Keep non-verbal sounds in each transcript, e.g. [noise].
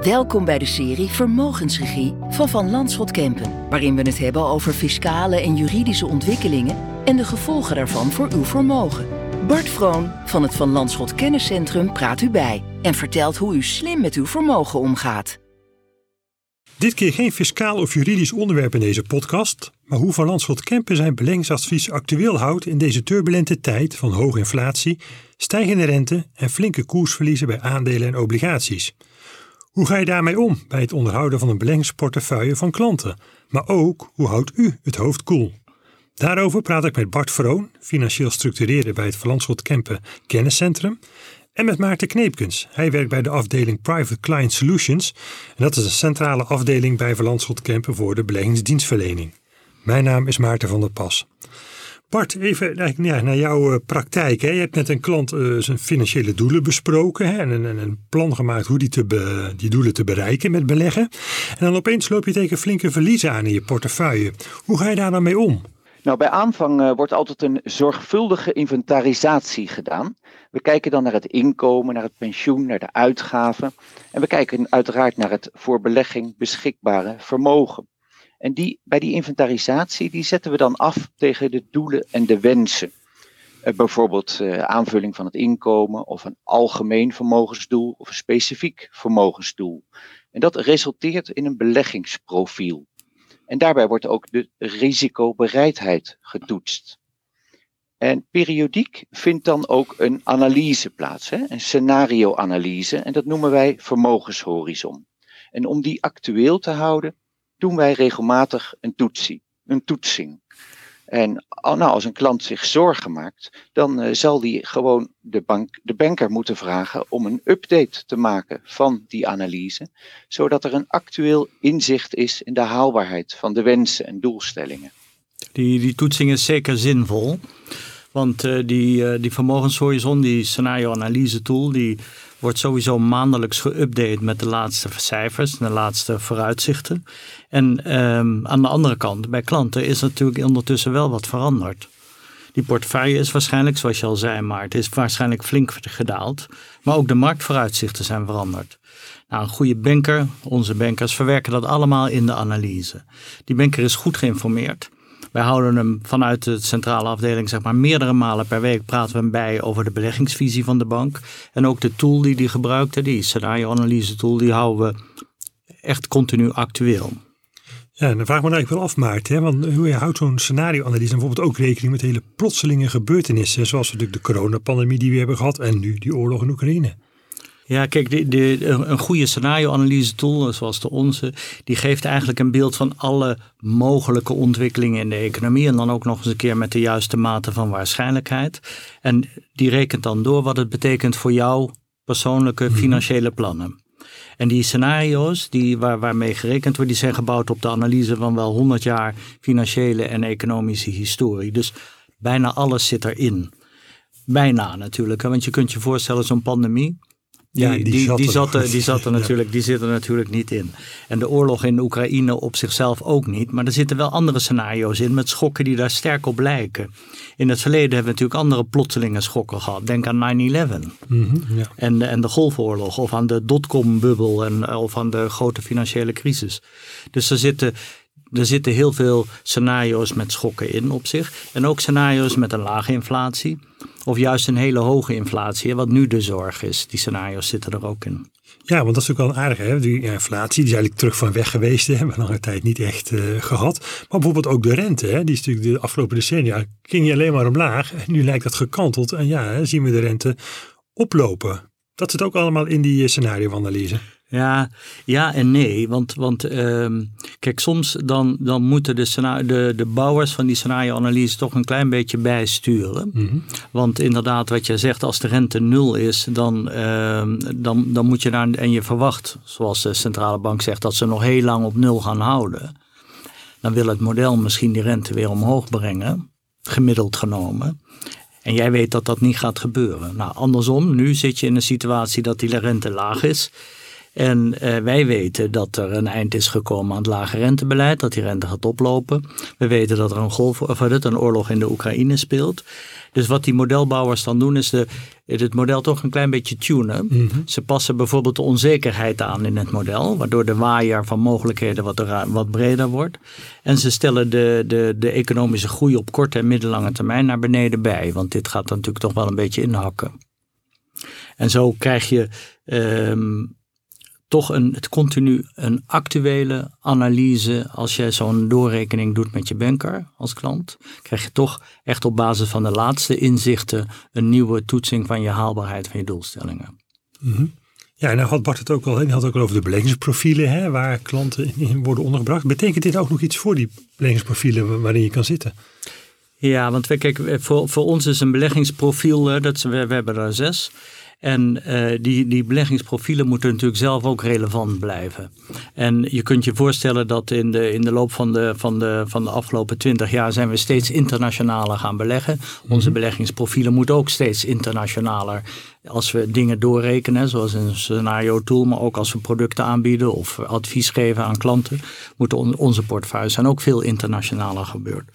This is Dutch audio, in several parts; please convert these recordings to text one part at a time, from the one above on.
Welkom bij de serie Vermogensregie van Van Landschot Kempen, waarin we het hebben over fiscale en juridische ontwikkelingen en de gevolgen daarvan voor uw vermogen. Bart Vroon van het Van Landschot Kenniscentrum praat u bij en vertelt hoe u slim met uw vermogen omgaat. Dit keer geen fiscaal of juridisch onderwerp in deze podcast, maar hoe Van Landschot Kempen zijn beleggingsadvies actueel houdt in deze turbulente tijd van hoge inflatie, stijgende rente en flinke koersverliezen bij aandelen en obligaties. Hoe ga je daarmee om bij het onderhouden van een beleggingsportefeuille van klanten? Maar ook, hoe houdt u het hoofd koel? Daarover praat ik met Bart Vroon, financieel structureerder bij het Van Landschot Kempen Kenniscentrum, en met Maarten Kneepkens. Hij werkt bij de afdeling Private Client Solutions en dat is een centrale afdeling bij Van Landschot Kempen voor de beleggingsdienstverlening. Mijn naam is Maarten van der Pas. Bart, even naar jouw eh, praktijk. Je hebt met een klant uh, zijn financiële doelen besproken en een, een, plan gemaakt hoe die, te die doelen te bereiken met beleggen. En dan opeens loop je tegen flinke verliezen aan in je portefeuille. Hoe ga je daar dan mee om? Nou, bij aanvang uh, wordt altijd een zorgvuldige inventarisatie gedaan. We kijken dan naar het inkomen, naar het pensioen, naar de uitgaven. En we kijken uiteraard naar het voor belegging beschikbare vermogen. En die, bij die inventarisatie die zetten we dan af tegen de doelen en de wensen. Uh, bijvoorbeeld uh, aanvulling van het inkomen of een algemeen vermogensdoel of een specifiek vermogensdoel. En dat resulteert in een beleggingsprofiel. En daarbij wordt ook de risicobereidheid getoetst. En periodiek vindt dan ook een analyse plaats, hè? een scenario-analyse, en dat noemen wij vermogenshorizon. En om die actueel te houden, doen wij regelmatig een, toetsie, een toetsing. En nou, als een klant zich zorgen maakt, dan uh, zal die gewoon de, bank, de banker moeten vragen om een update te maken van die analyse, zodat er een actueel inzicht is in de haalbaarheid van de wensen en doelstellingen. Die, die toetsing is zeker zinvol, want uh, die, uh, die vermogenshorizon, die scenario-analyse tool, die wordt sowieso maandelijks geüpdate met de laatste cijfers, de laatste vooruitzichten. En um, aan de andere kant, bij klanten is natuurlijk ondertussen wel wat veranderd. Die portefeuille is waarschijnlijk, zoals je al zei, maar het is waarschijnlijk flink gedaald. Maar ook de marktvooruitzichten zijn veranderd. Nou, een goede banker, onze bankers, verwerken dat allemaal in de analyse. Die banker is goed geïnformeerd. Wij houden hem vanuit de centrale afdeling, zeg maar, meerdere malen per week praten we hem bij over de beleggingsvisie van de bank. En ook de tool die hij gebruikte, die scenario-analyse tool, die houden we echt continu actueel. Ja, dan vraag ik me eigenlijk wel af, Maarten. Hè? Want hoe je houdt zo'n scenario-analyse bijvoorbeeld ook rekening met hele plotselinge gebeurtenissen. Zoals natuurlijk de coronapandemie die we hebben gehad en nu die oorlog in Oekraïne. Ja, kijk, de, de, een goede scenario-analyse tool, zoals de onze, die geeft eigenlijk een beeld van alle mogelijke ontwikkelingen in de economie. En dan ook nog eens een keer met de juiste mate van waarschijnlijkheid. En die rekent dan door wat het betekent voor jouw persoonlijke mhm. financiële plannen. En die scenario's die, waar, waarmee gerekend wordt, die zijn gebouwd op de analyse van wel 100 jaar financiële en economische historie. Dus bijna alles zit erin. Bijna natuurlijk, want je kunt je voorstellen, zo'n pandemie ja, die, die, die, zat, er, die, zat er natuurlijk, die zit er natuurlijk niet in. En de oorlog in Oekraïne op zichzelf ook niet. Maar er zitten wel andere scenario's in met schokken die daar sterk op lijken. In het verleden hebben we natuurlijk andere plotselinge schokken gehad. Denk aan 9-11 mm ja. en, en de Golfoorlog of aan de dotcom-bubbel en, of aan de grote financiële crisis. Dus er zitten er zitten heel veel scenario's met schokken in op zich. En ook scenario's met een lage inflatie. Of juist een hele hoge inflatie, wat nu de zorg is. Die scenario's zitten er ook in. Ja, want dat is natuurlijk wel aardig. Hè? Die inflatie die is eigenlijk terug van weg geweest. Hè? [laughs] Hebben we lange tijd niet echt uh, gehad. Maar bijvoorbeeld ook de rente. Hè? Die is natuurlijk de afgelopen decennia ging niet alleen maar omlaag. En nu lijkt dat gekanteld. En ja, hè, zien we de rente oplopen. Dat zit ook allemaal in die scenario-analyse. Ja, ja en nee. Want, want ehm, kijk, soms dan, dan moeten de, de, de bouwers van die scenario-analyse toch een klein beetje bijsturen. Mm Want inderdaad, wat je zegt, als de rente nul is, dan, ehm, dan, dan moet je daar, en je verwacht, zoals de centrale bank zegt, dat ze nog heel lang op nul gaan houden. Dan wil het model misschien die rente weer omhoog brengen, gemiddeld genomen. En jij weet dat dat niet gaat gebeuren. Nou, andersom, nu zit je in een situatie dat die rente laag is. En wij weten dat er een eind is gekomen aan het lage rentebeleid, dat die rente gaat oplopen. We weten dat er een, golf, of dat een oorlog in de Oekraïne speelt. Dus wat die modelbouwers dan doen, is de, het model toch een klein beetje tunen. Mhm. Ze passen bijvoorbeeld de onzekerheid aan in het model, waardoor de waaier van mogelijkheden wat, wat breder wordt. En ze stellen de, de, de economische groei op korte en middellange termijn naar beneden bij, want dit gaat dan natuurlijk toch wel een beetje inhakken. En zo krijg je ehm, toch een, het continu een actuele analyse. Als jij zo'n doorrekening doet met je banker als klant, krijg je toch echt op basis van de laatste inzichten een nieuwe toetsing van je haalbaarheid van je doelstellingen. Mm Ja, en nou had Bart het ook al, hij had ook al over de beleggingsprofielen hè, waar klanten in worden ondergebracht. Betekent dit ook nog iets voor die beleggingsprofielen waarin je kan zitten? Ja, want we, kijk, voor, voor ons is een beleggingsprofiel, dat, we, we hebben er zes. En uh, die, die beleggingsprofielen moeten natuurlijk zelf ook relevant blijven. En je kunt je voorstellen dat in de, in de loop van de, van, de, van de afgelopen twintig jaar zijn we steeds internationaler gaan beleggen. Onze mhm. beleggingsprofielen moeten ook steeds internationaler. Als we dingen doorrekenen, zoals een scenario tool, maar ook als we producten aanbieden of advies geven aan klanten, moeten onze portefeuilles zijn ook veel internationaler gebeurd.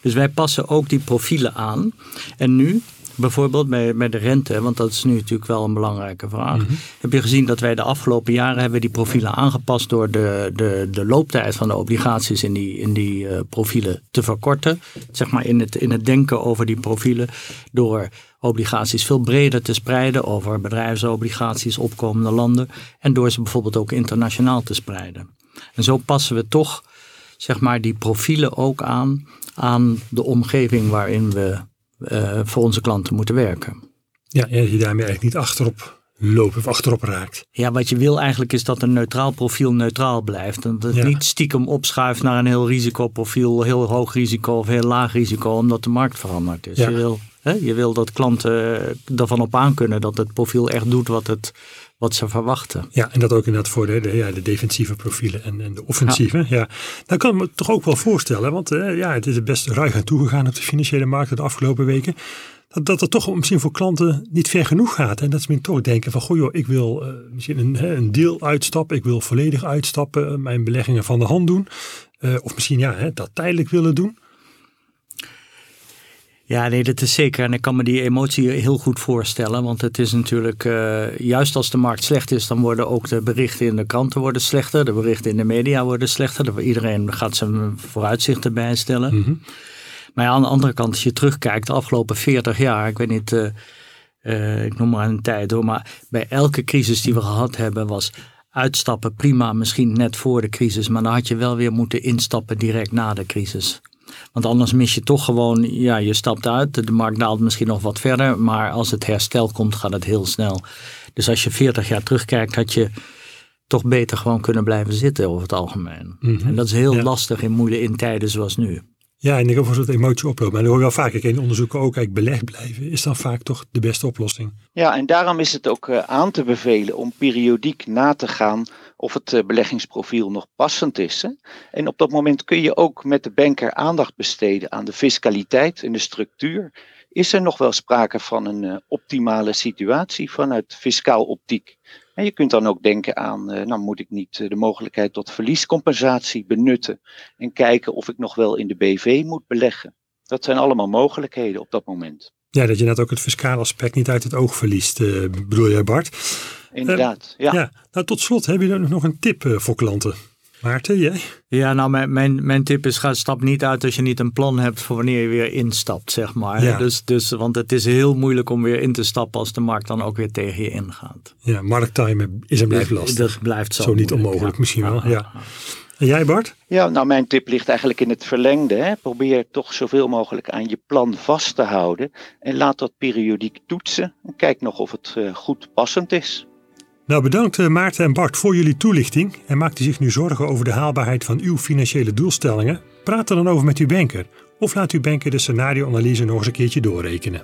Dus wij passen ook die profielen aan. En nu Bijvoorbeeld bij, bij de rente, want dat is nu natuurlijk wel een belangrijke vraag. Mhm. Heb je gezien dat wij de afgelopen jaren hebben die profielen aangepast door de, de, de looptijd van de obligaties in die, in die uh, profielen te verkorten. Zeg maar in het, in het denken over die profielen door obligaties veel breder te spreiden over bedrijfsobligaties, opkomende landen en door ze bijvoorbeeld ook internationaal te spreiden. En zo passen we toch zeg maar die profielen ook aan aan de omgeving waarin we uh, voor onze klanten moeten werken. Ja, en je daarmee eigenlijk niet achterop loopt of achterop raakt. Ja, wat je wil eigenlijk is dat een neutraal profiel neutraal blijft. En dat het niet stiekem opschuift naar een heel risicoprofiel, heel hoog risico of heel laag risico, omdat de markt verandert Dus Je, wil, hè, je wil dat klanten ervan op aankunnen dat het profiel echt doet wat het wat ze verwachten. Ja, en dat ook inderdaad voor de, de, ja, de defensieve profielen en, en de offensieve. Ja. ja. Nou kan ik me toch ook wel voorstellen, want uh, ja, het is best ruig aan toegegaan op de financiële markten de afgelopen weken. Dat, dat het toch misschien voor klanten niet ver genoeg gaat. En dat ze toch denken van, goh joh, ik wil uh, misschien een, een deel uitstappen. Ik wil volledig uitstappen, mijn beleggingen van de hand doen. Uh, of misschien ja, hè, dat tijdelijk willen doen. Ja, nee, dat is zeker. En ik kan me die emotie heel goed voorstellen. Want het is natuurlijk, uh, juist als de markt slecht is, dan worden ook de berichten in de kranten worden slechter. De berichten in de media worden slechter. Iedereen gaat zijn vooruitzichten bijstellen. Mm Maar aan de andere kant, als je terugkijkt, de afgelopen 40 jaar, ik weet niet, uh, uh, ik noem maar een tijd hoor, maar bij elke crisis die we gehad hebben was uitstappen prima, misschien net voor de crisis, maar dan had je wel weer moeten instappen direct na de crisis. Want anders mis je toch gewoon, ja, je stapt uit. De markt daalt misschien nog wat verder. Maar als het herstel komt, gaat het heel snel. Dus als je 40 jaar terugkijkt, had je toch beter gewoon kunnen blijven zitten over het algemeen. Mhm. En dat is heel lastig in moeilijke in tijden zoals nu. Ja, en ik hoop dat emotie oploopt. Maar dan hoor je wel vaak in onderzoeken ook, kijk, beleg blijven is dan vaak toch de beste oplossing. Ja, en daarom is het ook eh, aan te bevelen om periodiek na te gaan of het eh, beleggingsprofiel nog passend is. Hè? En op dat moment kun je ook met de banker aandacht besteden aan de fiscaliteit en de structuur. Is er nog wel sprake van een uh, optimale situatie vanuit fiscaal optiek? En je kunt dan ook denken aan, uh, nou moet ik niet de mogelijkheid tot verliescompensatie benutten en kijken of ik nog wel in de BV moet beleggen. Dat zijn allemaal mogelijkheden op dat moment. Ja, dat je net ook het fiscale aspect niet uit het oog verliest, bedoel jij Bart? inderdaad. ja. ja. Nou, tot slot, heb je nog een tip eh, voor klanten? Maarten, jij? Ja, nou, mijn, mijn, mijn tip is: ga stap niet uit als je niet een plan hebt voor wanneer je weer instapt, zeg maar. Ja. Dus, dus, want het is heel moeilijk om weer in te stappen als de markt dan ook weer tegen je ingaat. Ja, markttimen is en blijft lastig. Dat blijft zo. Zo niet onmogelijk, misschien wel. Ja. En jij, Bart? Ja, nou, mijn tip ligt eigenlijk in het verlengde. Hè. Probeer toch zoveel mogelijk aan je plan vast te houden. En laat dat periodiek toetsen. En kijk nog of het uh, goed passend is. Nou, bedankt eh, Maarten en Bart voor jullie toelichting. En maakt u zich nu zorgen over de haalbaarheid van uw financiële doelstellingen? Praat er dan over met uw banker. Of laat uw banker de scenario-analyse nog eens een keertje doorrekenen.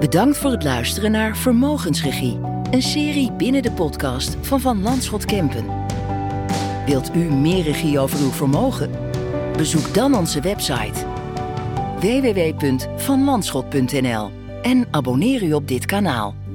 Bedankt voor het luisteren naar Vermogensregie. Een serie binnen de podcast van Van Landschot Kempen. Wilt u meer regie over uw vermogen? Bezoek dan onze website www.vanlandschot.nl en abonneer u op dit kanaal.